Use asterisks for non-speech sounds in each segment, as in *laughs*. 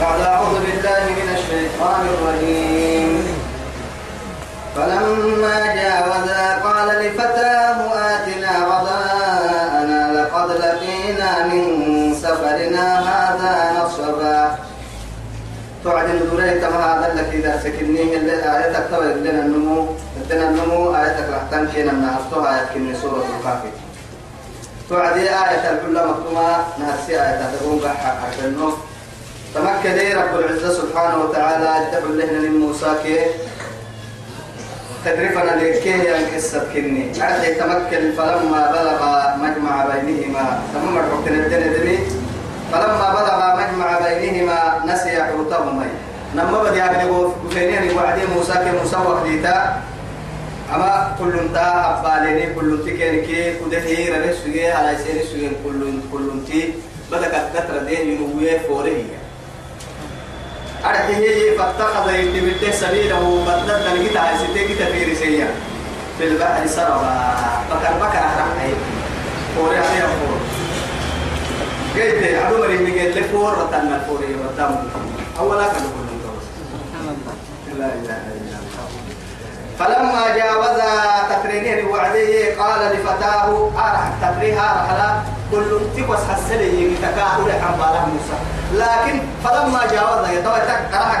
بعد أعوذ بالله من الشيطان الرجيم. فلما جاوزا قال لفتاه آتنا غداءنا لقد لقينا من سفرنا هذا نصبا. تعدل دوري تما هذا لك إذا سكنيه اللي آياتك توا لنا النمو لنا النمو آياتك راح تنكينا من أفتوها يكني سورة الكافر توعدي آية الكل مكتومة نهسي آية تقوم بحق عشانه تمكن لي رب العزة سبحانه وتعالى ادعو لنا لموسى كي؟ تدريفنا لكي ينكسر كني عدي تمكن فلما بلغ مجمع بينهما تمام الركن الدين دري فلما بلغ مجمع بينهما نسي حوتهما. نما بدي أبلغ بفينين وعدي موسى كي موسى وقديتا أما كل تا أباليني كل تكين كي كده هي ربع سجى على سير سجى كل كل تي بدك كتر ده ينوي فوري أرحيه فاتخذ يتبته سبيله بدل تلقيت على ستة كتير سيا في البحر سربا بكر بكر أحرق أي فوري عليه فور. قلت عدو مريم قلت فور رتنا الفوري رتنا أولا كانوا كلهم لا إله إلا فلما جاوز تفرينين وعديه قال لفتاه أرح تفريها رحلة كل تقوس حسلي تكاهل عن موسى. لكن فلما جاوز يتوى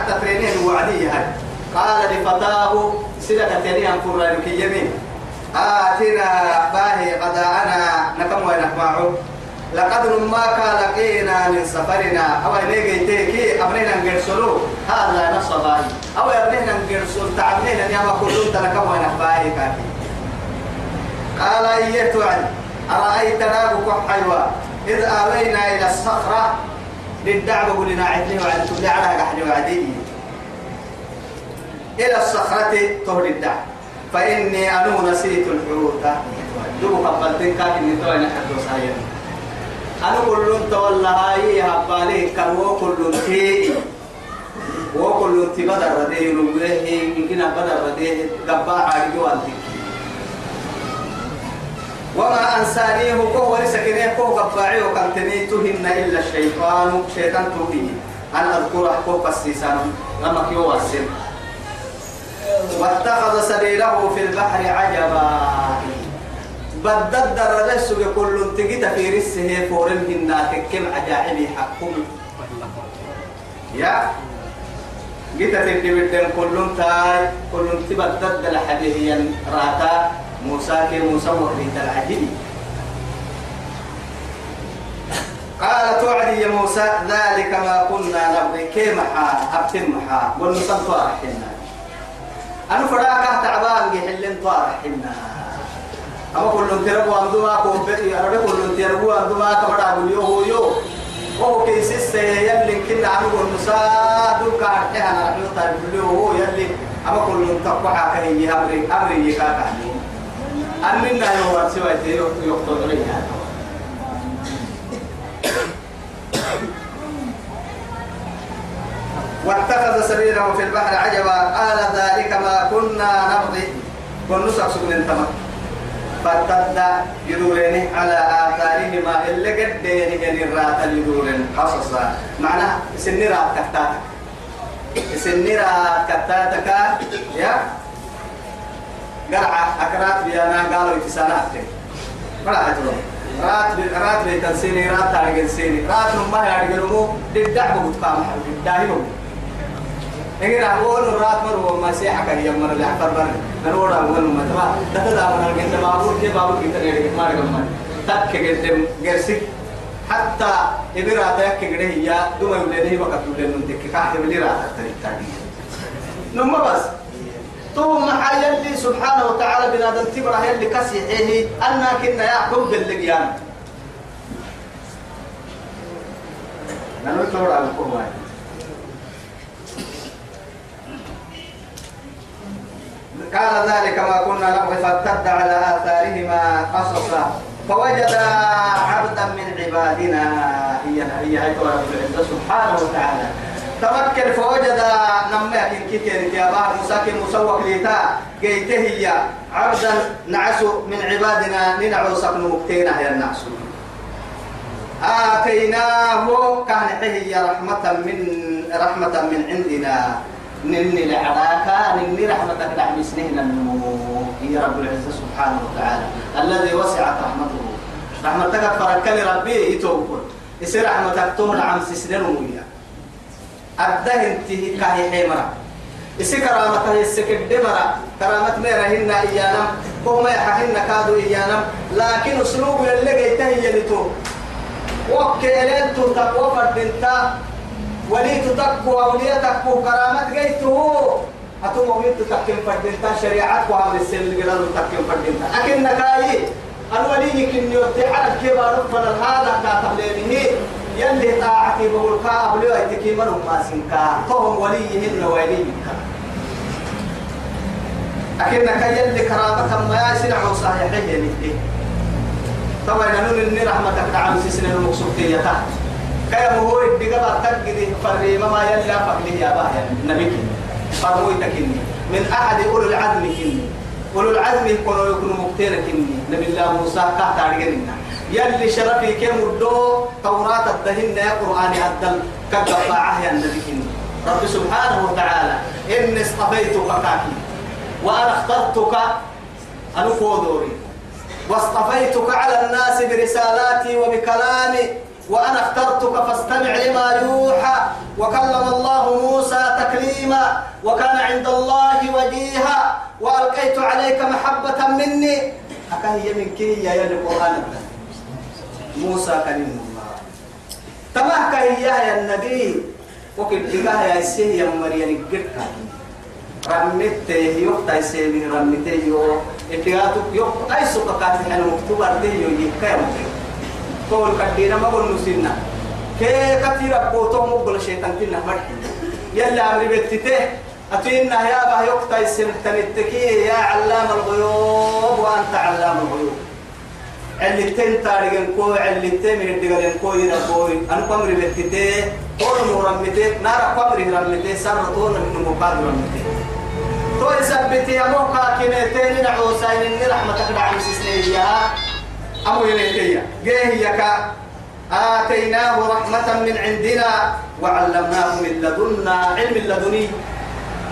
تفرينين وعديه هاي قال لفتاه سلة تاني أن فرانك يمين. آتنا باهي غداءنا نكم وين معه لقد ما كان لقينا من سفرنا. أو نيجي تيكي أبنينا نقرسلو هذا نصب أو أبنينا نقرسل تعبنينا يا ما كلهم تركوا ونحبائي كافي. قال إيه توعد أرأيت نابك حيوة إذ آوينا إلى الصخرة للدعوة قلنا عدني وعد كل على قحني وعدي. إلى الصخرة تهر الدعوة. فإني أنو نسيت الحوت. دوب قبلتين كافي نتوى نحن وسايا أنا كلون تولى هاي هبالي كرو كلون تي. وكلون تي بدر رديه نبيه يمكن بدر رديه قبا عارجو أنتي وما أنسانيه كو ورسكنيه كو قباعي وكنتني تهن إلا الشيطان شيطان توهي أن أذكره كو قسيسان لما كيو واتخذ سبيله في البحر عجبا. بدد سوى كل تجد في رسه فورن هنا كم عجائبي حكم يا جيت تدي بدن كل تاي كل تبدد الحديث راتا موسى كي موسى وحيد العجيب. قال توعدي يا موسى ذلك ما كنا نبغي كيما حا أبتم حا والنصب طارحنا أنا فراك تعبان جهلن طارحنا أما كلهم تربوا عندما كوبتي أنا كلهم تربوا عندما كبر أقول يو يو وهو كيس يلي كنا عم نقول مسا دول كارتها أنا رحنا طيب يو يلي أما كلهم تقوى كهي أمري أمري يكاكاني أمنا يو سوى تيو يقتل ريها واتخذ سبيله في البحر عجبا قال ذلك ما كنا نبغي ونسق سبن تمام فتد يدورين على آثارهما اللي قدين يعني الرات اللي يدورين. قصصا معنى سن رات كتاتك. سن رات كتاتك يا قرعة. أكرات بيانا قالوا يتسانات قرعة رات رات بيتنسيني رات تارجن سيني رات نما يارجنمو ددع بقطع دداهيمو إننا أقول الرات مرو مسيحة كهي يمر اللي حفر بنا نروح أقول ما تبا تتدا من الجنة بابور كي بابور كي تنيرك ما رجع تك كجدم جرسك حتى إبرة تك كجده هي دوما يولده وقت يولده نتك كاه بلي رات تريتاني نما بس تو محا يلي سبحانه وتعالى بنادم تبرا يلي كسيحه. أنا كنا يا حب اللقيان نحن نتورع على القرآن قال ذلك ما كنا نبغي فارتد على آثارهما قصصا. فوجد عبدا من عبادنا. هي هي هي سبحانه وتعالى. تمكن فوجد نما كن كتير يا بار موسى مسوق ليتا جيته هي عبدا نعس من عبادنا ننعو سكن مكتينا يا النعس آتيناه كان هي رحمة من رحمة من عندنا. نني لعراكا نني رحمتك دعم سنين هي رب العزة سبحانه وتعالى الذي وسعت رحمته رحمتك فركني ربي يتوكل يصير رحمتك تون عم سنين ويا أدهن تهي كاهي حمرا isi karaamata hessekede mara karaamat meera hinna iyaanam kohma yaha hinna kaadu iyaanam laakin usluubu yallegayta hiyalito wokke eleentu taqwa waliitu takku awliya takku karaamat gaytuhu atu mu'mintu takkin fardinta shari'at wa amri selgiralu takkin fardinta akin nakaayi الولي كن يوتي على كبار فن هذا كاتبلينه يلي طاعتي بقول لو يتكي منهم ما سنكا فهم وليهن وليك أكنك يلي كرامة ما يسنع صحيحية نهدي طبعا نقول إني رحمتك دعم سنين المقصودية كي هو الدقاء تجدي فريما ما يلي أفقلي يا باهي نبيك فرموي تكني من أحد أولي العدل كني أولو العزم يكونوا يكونوا مقتين كني نبي الله موسى كهت عرقنا يلي شرفي كم ودو توراة الدهن يا قرآن الدل كقطاعه يا النبي كني رب سبحانه وتعالى إني اصطفيتك كاكي وأنا اخترتك أنا كودوري واصطفيتك على الناس برسالاتي وبكلامي وأنا اخترتك فاستمع لما يوحى وكلم الله موسى تكليما وكان عند الله وجيها وألقيت عليك محبة مني. أكهي من كي يا القرآن موسى كلم الله. تمام كهي يا النبي. وكل جاه يا سيه يا مريم الجركة رمته يوقت يسيبي رمته يو اتياتك يوقت. أي سوق كاتب أنا مكتوب أرده يو تقول كدينا ما قلنا سنة كي كثير أبوتو مقبل شيطان كنا مرحي؟ يلا أمري بتته أتينا يا به يوقت يسيب تنتكي. يا علام الغيوب وأنت علام الغيوب. اللي تين تاريخن كو اللي تين من الدجالين كو ينا كوي. أنا قمري بتته كل مرمته نار قمري رمته سر طول من مقابل رمته تو يثبت يا موقع كنتين نعوسين إن رحمتك دعم سسنية أمو ينهي جيه يكا آتيناه رحمة من عندنا وعلمناه من لدنا علم اللدني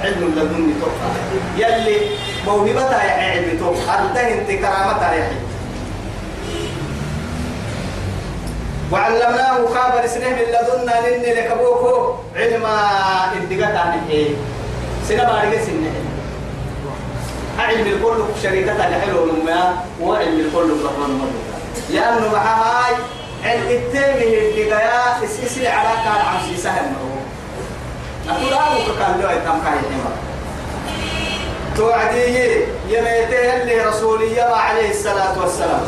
علم اللدني توقع يلي موهبتها يا علم توقع انت كرامتها يا حي وعلمناه كابر سنه من لدنا. نني لكبوكو علما اندقات عن الحين سنة بارك سنة علم الكل شريكة الحلو لما وعلم الكل كفر مرة لأنه مع هاي علم التامه الدقايا اسسي على كان عمسي سهل مرة أقول أبوك كان له يتم كاي حمر توعدي يميته اللي رسولي عليه الصلاة والسلام.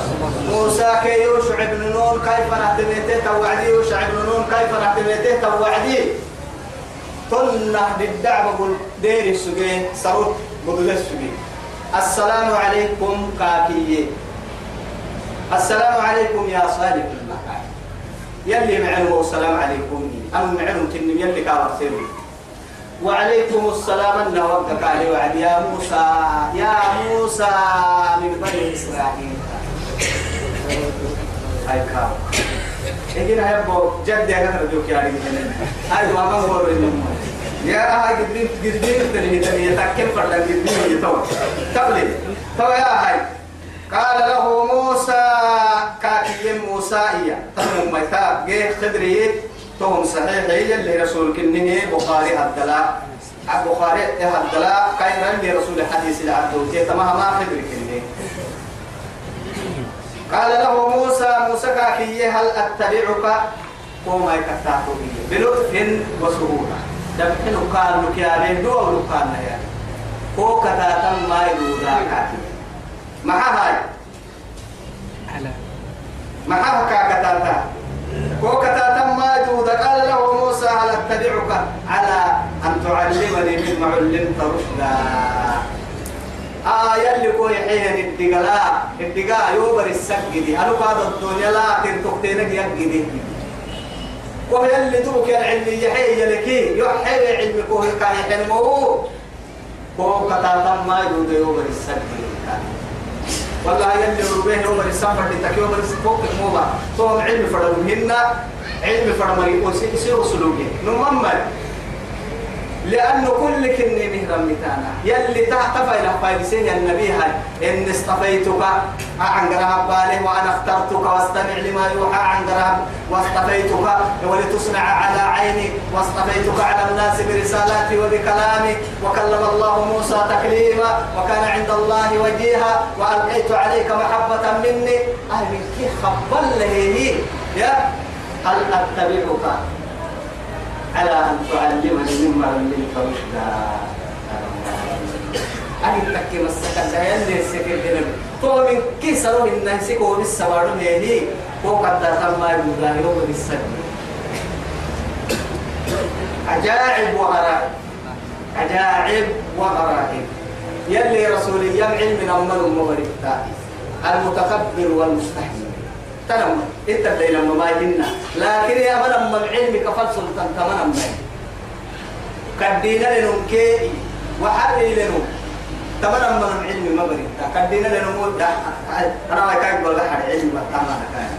موسى كي يوشع بن نون كيف نهتميته توعدي يوشع بن نون كيف نهتميته توعدي. تنه بالدعوة قل دير السجين سرود بدل السجين. السلام عليكم كاكية. السلام عليكم يا صالح المكان. يلي معلوم السلام عليكم. أنا معلوم تنم يلي كارثيرون وعليكم السلام أن وقتك عليه وعد يا موسى. يا موسى من بني إسرائيل. هاي كام إجينا هاي بو جد يا كثر جوك يا رجال هاي ما هو يا هاي قدين قدين تني تني يتأكل فرد قدين يتو تبلي. تو يا هاي. قال له موسى كاكي موسى إياه تهم ميتاب جه خدري توم صحيح هي اللي رسول كنه بخاري الدلاء بخاري الدلاء كاين اللي رسول الحديث العبد تمام ما خدري كنه قال له موسى موسى كاكي هل أتبعك؟ وما يكتاكو بلطف وسهولة. دبحن قال لك يا بين دول قال يا هو كتاتا ما يدودا كاتي ما هاي ما هاي كتاتا. هو كتاتا ما يدودا قال له موسى هل أتبعك؟ على أن تعلمني مما علمت رشدا. آية اللي كوي حين الدقلاء الدقاء يوبر السجدي. أنا بعد الدنيا لا تنتقتينك يجدي وهي اللي دوك العلم يحيي لكي. يحيي علم كوه كان يحلمه هو كتاتا ما يدود يوبر السجدي. والله يلي ربيه يوم السفر لتك يوم السفوك موبا توم علم فرمهن علم فرمري وسير سلوكي نممر لأنه كل كني مهرا متانا يلي تحتفى إلى فايلسين النبي هاي. إن اصطفيتك عن قراب باله وأنا اخترتك واستمع لما يوحى عن قراب واصطفيتك ولتصنع على عيني. واصطفيتك على الناس برسالاتي وبكلامي. وكلم الله موسى تكليما. وكان عند الله وجيها. وألقيت عليك محبة مني. أهل كيف خبل هي يا هل أتبعك؟ على أن تعلمني مما علمت رشدا. أهل تكي مسكن ده يلي دين تو من كي سرو إن سكو بالسوارو هي هو قد تم ما يقول يوم بالسد عجائب وغرائب. عجائب وغرائب. يلي رسول يم علم أمر مبارك المتكبر والمستحيل. تنم انت اللي لما ما يجينا لكن يا من من العلم كفل سلطان تمنا ما كدينا لنم كي وحري لنم تمنا من العلم ما بريد كدينا لنم أنا ما كان بقول حد علم تمنا كان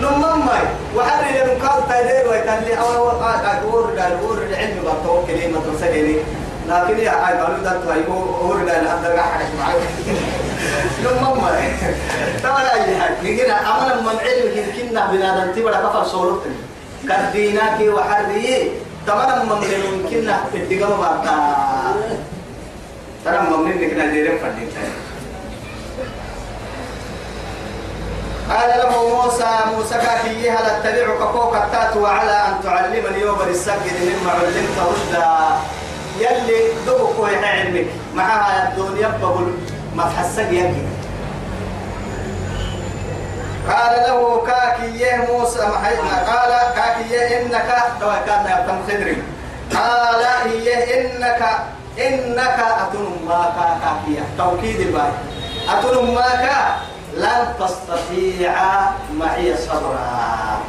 نمم ماي وحري لنم قال تايدير ويتلي أو أو أو أو العلم بطوك كلمه تسالني لكن يا هاي قالوا ده هاي هو هو ده هذا قاعد نمم ماي ترى أي حاجة نجينا أمنا من علم كنا بنادم تبرا كفر صورت كديناك وحري تمام من علم كنا الدقم باتا ترى من نكنا ديرم فدين قال له موسى موسى كاكي هل أتبعك فوق التات وعلى أن تعلمني يوم السجد مما علمت رشدا؟ يلي دبك علمك. معها الدنيا بقول. ما تحسق يجي قال له كاكي موسى قال كاكي إنك توكلنا يا تم خدري قال هي إنك إنك أتن ما كاكي توكيد الباي أتن ما لن تستطيع معي صبرا.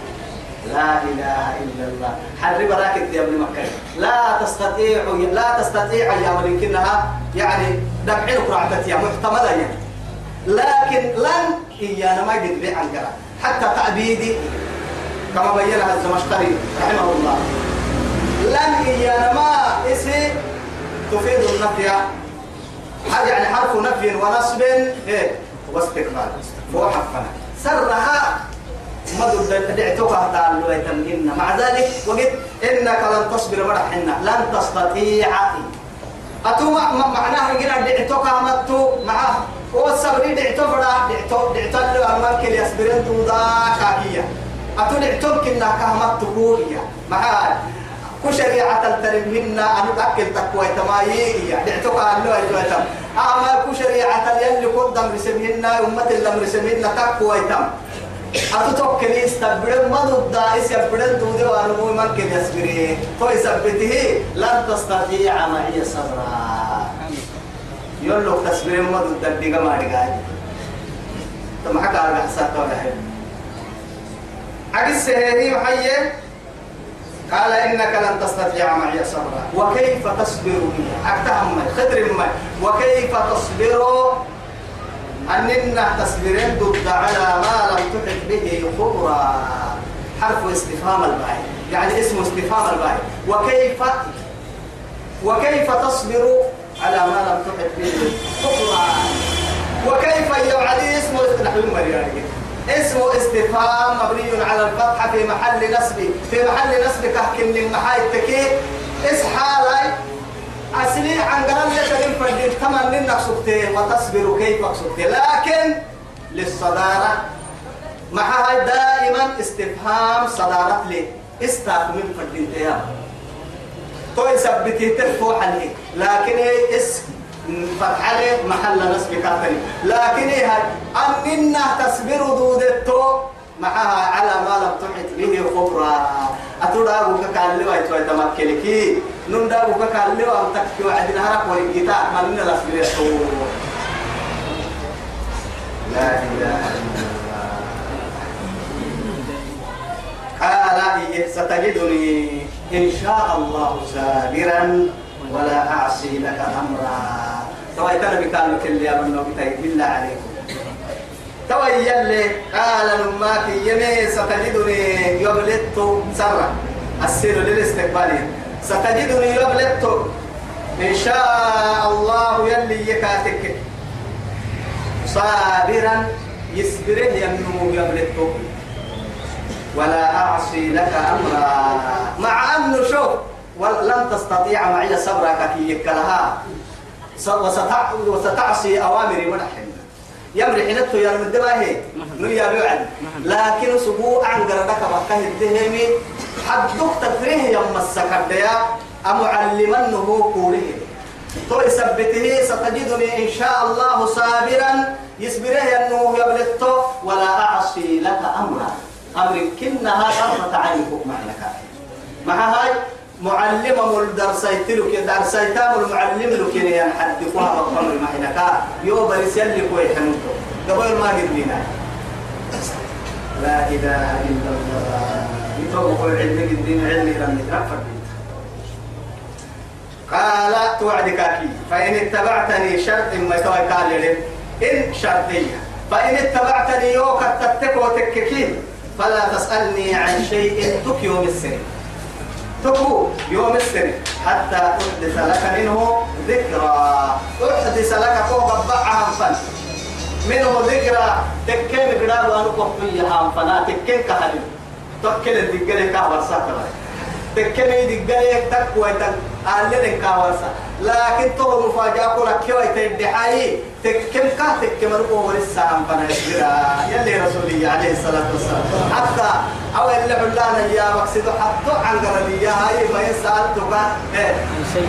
لا إله إلا الله. حرب راكد يا ابن مكة. لا تستطيع لا تستطيع يا ولكنها يعني دفعين قرعتك يا محتملة يعني. لكن لن إيانا ما قد عن قرأ حتى تعبيدي كما بينها الزمشقري رحمه الله. لن إيانا ما إسي تفيد النفي. يعني حرف نفي ونصب إيه؟ واستقبال. فهو حفنا سرها مدد دعتوها تعالوا يتمهن مع ذلك وقد إنك لن تصبر مرحنا لن تستطيع. أتو معناه قلنا دعتوها متو معه والصبر دعتو فرا دعتو دعتو اللي أمامك يصبرين تودا كاكية أتو دعتو كنا كهمت تقوليا معاه كشريعة الترم منا أن تأكل تقوى تمايي دعتو كهلو أجوة أما كشريعة يلي قدام رسمهن أمة اللي رسمهن تقوى تم أتوتوك كني استبدل ما ضد يستبدل دودي وأنمو من كن يسبري تو يثبته لن تستطيع معي صبرا لك تسبير ما ضد الدقة ما رجعي تم حكى على حساب ولا حد عكس هذه محية قال إنك لن تستطيع معي صبرا وكيف تصبر أكتهم خدر وكيف تصبر أننا تصبرين ضد على ما لم تحط به خبرا حرف استفهام الباي يعني اسم استفهام الباي وكيف وكيف تصبر على ما لم تحط به خبرا وكيف يوعدي اسم اسم استفهام مبني على الفتحة في محل نصب في محل نصب كهكن للمحاي التكي اسحالي أسلي عن قرن لك فردين كمان منك سكتي وتصبر كيف سكتي. لكن للصدارة معها دائما استفهام صدارة لي. استاك من فردين تيام تو يثبتي تفوح عليه لكن اسم فرحلة محل نسب كافري لكن هي أننا تصبر دودتو معها على ما لم تحط به خبرا أتودا بوكا كان لوا يتوى تمكلكي نوندا بوكا كان لوا أم تكفي وعدنا هرق ورقيتا لنا لسبير لا إله إلا الله. قال إيه ستجدني إن شاء الله سابرا ولا أعصي لك أمرا. توا يتنا بكان كل يا من بالله عليكم توا يلي قال نماك يمي ستجدني يبلت سرا. السير للاستقبال. ستجدني يبلت إن شاء الله يلي يكاتك. صابرا يصبره يمنو يبلته ولا أعصي لك أمرا. مع أنه شوف ولن تستطيع معي صبرك كي يكلها وستعصي أوامري ونحن يمري حنته يا المدبا هي نيا بيعد لكن سبوع عن قردك بكه الدهمي. حدك تفريه يم السكرديا أمعلمنه قوله تو يثبته ستجدني إن شاء الله صابرا. يصبره أنه يبلغته. ولا أعصي لك أمرا. أمر كنها طرفة عينك معك مع هاي معلم مول درسيت لك درسيتام المعلم لك يا حد قوها بقمر معك يو بريس يلي كوي حنوتو. قبل ما قدمنا لا إله إلا الله. يتوقع العلم الدين علمي لم يترفض قال توعدك أكي فإن اتبعتني شرط ما يتوقع قال إن شرطية. فإن اتبعتني يوك تتك وتككين فلا تسألني عن شيء تك يوم السنة تكو يوم السنة حتى أحدث لك منه ذكرى. أحدث لك فوق بعها فن منه ذكرى. تكين قراب وأنا قفية فنا تكين كهل تكين الذكرى كهبر ساكرة. تكين الذكرى تكوى تك أهلين كهورسا لكن تو مفاجأة كورا كيوي تدحاي تكم كه تكم ركو ورسام فنا يسيرا يلي رسولي عليه الصلاة والسلام. حتى أو اللي حلانا يا مقصد حتى عن قردية هاي ما يسألتك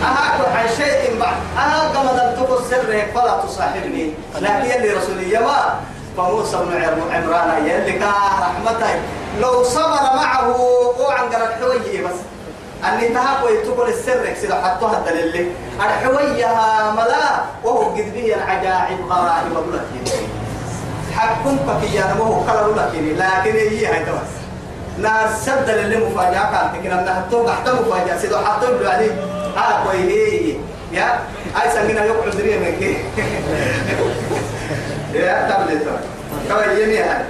أهاك عن شيء بعد أها كما دمتك السر فلا تصاحبني لكن يلي رسولي ما فموسى بن عمران يلي كان رحمته لو صبر معه وعن حويه بس. أني تهاب ويتقول السر سيدا حطوها الدليل. الحوية ملا وهو قد به العجائب غرائب بلكين حكم بكي أنا وهو كلا بلكين لكن هي هاي توس نار سد اللي مفاجأة كانت. كنا نحطوه حتى مفاجأة. سيدا حطوه له عليه ها كوي يا؟ أي سنجنا يقعد دريه منك. *laughs* يا؟ تبلي كوي يمي هاي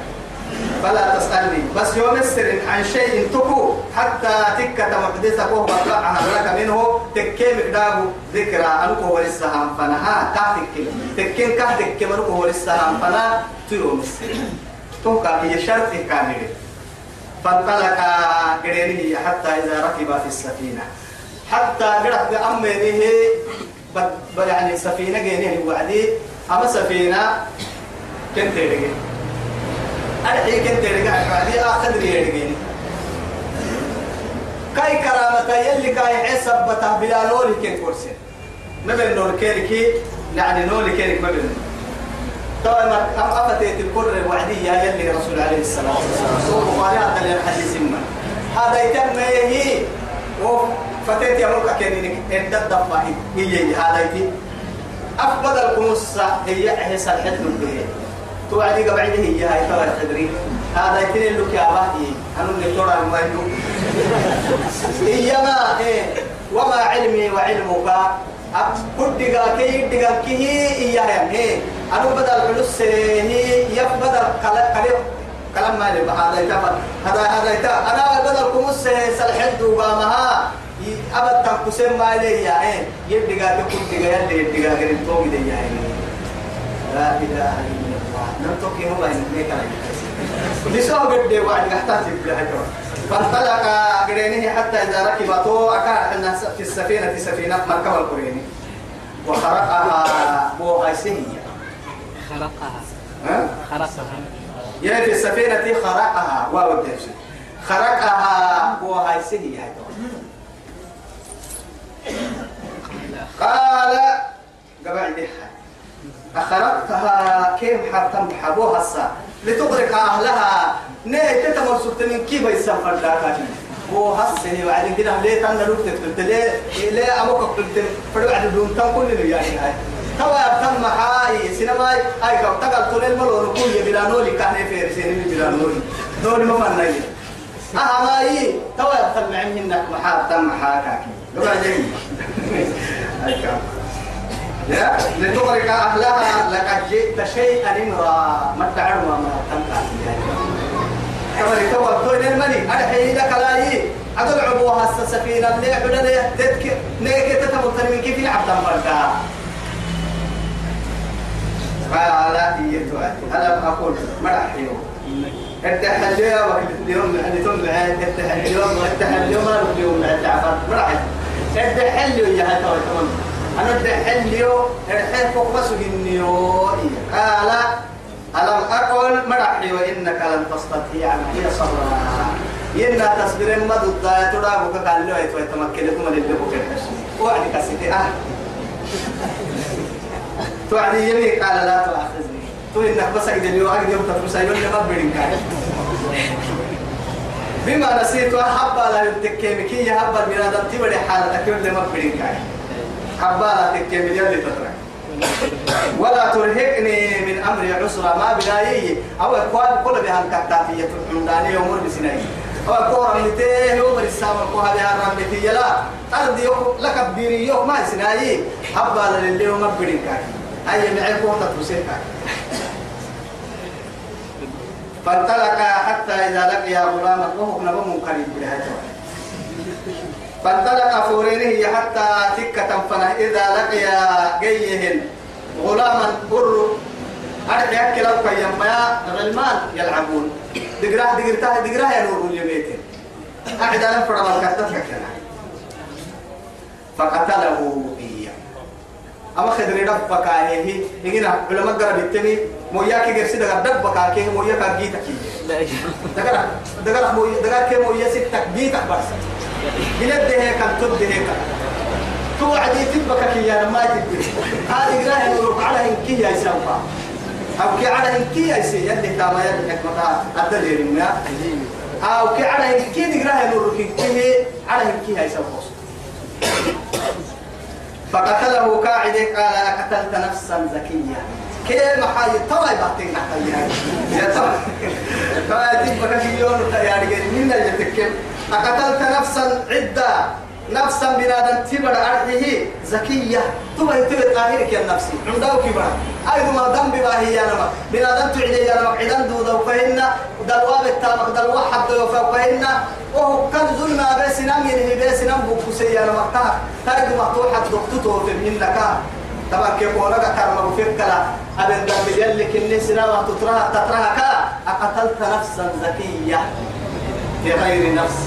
فلا تسألني. بس يوم السر عن شيء تكو حتى تكة محدثة وهو بطلعها لك منه تكيم إقدابه ذكرى أنكو ولسهم فنها. تحتك تكين كهتك منكو ولسهم فنا. تيوم السر توقع هي شرط كامل. فانطلق قرينه حتى إذا ركب في السفينة. حتى قرأت بأمره. يعني سفينة جينيه وعدي. أما سفينة كنت رجل أرحي كنت رجع بعدي آخر ريالين كاي كرامة يلي كاي حسب بتا بلا نور كين كورسين ما بين نور كيركي يعني نور كيرك ما بين. طبعا أم أفتيت الكل وعدي يا يلي رسول عليه الصلاة والسلام سوى بخاري هذا الحديث ما. هذا يتم هي وفتيت يا ملكة كينينك إدت دفع هي هذا يتي. أفضل الكنوس هي حسب الحدث به توعدي قبعده هي هاي ترى التدريب هذا يتنين لك يا باهي أنا اللي ترى المايلو إيما إيه. وما علمي وعلمك. كل دقا كي دقا كي إياها إيه. أنا بدل فلوس هي يف بدل كلام كلام ما لي هذا يتم هذا هذا يتم أنا بدل كمس سلحد وبامها أبد تنقسم ما لي يا إيه. يبدقا كل دقا يلي يبدقا قريب توقي دي يا لا إله الله. فانطلق قرينه حتى إذا ركبته أكاد الناس في السفينة في سفينة مركب القريني وخرقها بوغيسية خرقها ها؟ خرقها يا في السفينة خرقها واو خرقها بوغيسية قال قبل ديها أخرقتها كيف حتم حبوها السا لتغرق أهلها. نيه تتمر سبت من كيف يسافر لك هو هسه وعلى كده ليه تنا لوك تقلت ليه ليه أمك قلت فلو عد دون تام كل اللي يعني هاي. توا تم هاي سينما هاي كم تقل تقول الملو نقول يبلا نولي كان في رسين يبلا نولي نولي. ما من نجي أها ماي توا تم عمهن محاب تم حاكاكي. لو عجيب *laughs* هاي كم لتغرق أهلها لقد جئت شيئا إمرا ما تعلم ما تنقل كما يتوقع توين المني أرحي لك لاي أدل عبوها السفينة اللي عدنا تذكر نيك تتمطر من كيف العبد مرتا قال إيتو ألم أقول مرحيو التحلية وقت اليوم اللي تملع التحلية التحلية ما نقول يوم التعفر مرحي التحلية يا هتوي تمام أنا التحلية الحين فوق بس النيو قال ألم أقل مرحي وإنك لن تستطيع معي صبرا. ينا تصبر ما ضد ترى بك قال له يتوي تمكنكم اللي بك. وعدي كسيتي أه. توعدي يمي قال لا تؤاخذني. تو إنك بس أجد اليوم أجد يوم تفرس أيون لما بدين كاي. بما نسيت حبا لا يتكيمكي يا حبا البنادم تبدي حالتك يوم لما بدين كاي. حبا لا تكيمي يلي تترك. ولا ترهقني من امري عسرا ما بدايي أو اكوان كل بها الكتاتية الحمدانية امور بسنائي أو اكوان رمتيه يوم السامة كوها بها رمتيه لا. أرضي يوم لك بديري يوم ما سنائي حبا للي يوم بدين كاي أي معكم تتوسيكا فانطلق حتى إذا لقي غلاما وهو نبم قريب بهذا فانطلق فورينه حتى تكة فنه. إذا لقي جيهن غلاما بر أرجع يأكل أو كيما غلمان يلعبون. دقراه دقرتاه دقراه ينور اليميتين أحد أنا فرما الكتف فقتله إياه أما خدري دبك هي هنا علماء قرب التمي مويا كي قرسي دقر دبك هي مويا كجيتك دقر دقر مويا دقر كي مويا ستك جيتك بس. بلد ده كان تبد هيك توعدي تبك كي يا ما تبدي هذه قراءة نروح على إنكي يا سوفا أو كي على إنكي يا سي يلي تاما يلي حكمتها الدليل يا أو كي على إنكي قراءة نروح إنكي على إنكي يا سوفا فقتله قاعد قال قتلت نفسا زكية. كيف محاي طوى يبحتين نحتاج يا طوى تبقى في يوم يعني من اللي تكلم أقتلت نفسا عدة نفسا بنادم تبر أرضه. زكية. تبى تبى طاهرك يا نفسي عندك كبر أيضا ما ذنب ما هي أنا بنادم تعدي يا نمك عدن دودا وفهن. دلواب التامك دلوا حد وفهن. وهو كان زلنا بس نام ينهي بس نام بوكسي يا نمك تايد مفتوحة دكتور في منك طبعا كيف ولا كرم وفكلا أبن ذنب يلي كني سنا ما تطرها تطرها كا أقتلت نفسا زكية. بغير نفس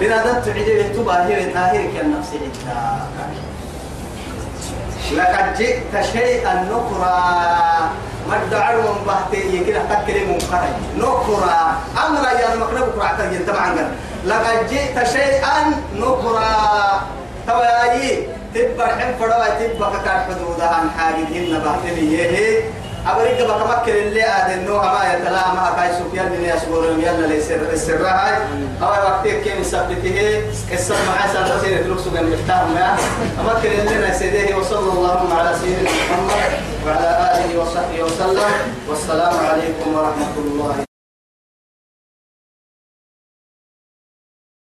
بنادم تعدي تبا هي طاهرك النفس عدا لقد جئت شيئا نكرا. ما ادعوا من بحتي كده تكلم منكر نكرا. أمر يا مقلب كرعت طبعا لقد جئت شيئا نكرا. تواي تبر حم فروا تبقى كان حدودها عن حاجتهن بحتي هي أبريك بتمكن اللي آدم نوع ما يتلا ما كاي سفيان بن يسبور يلا ليس السر هاي أو وقت كم سبته السر مع سال تسير تلوك سجن مختار ما أمكن اللي نسيده وصلى الله على سيدنا محمد وعلى آله وصحبه وسلم. والسلام عليكم ورحمة الله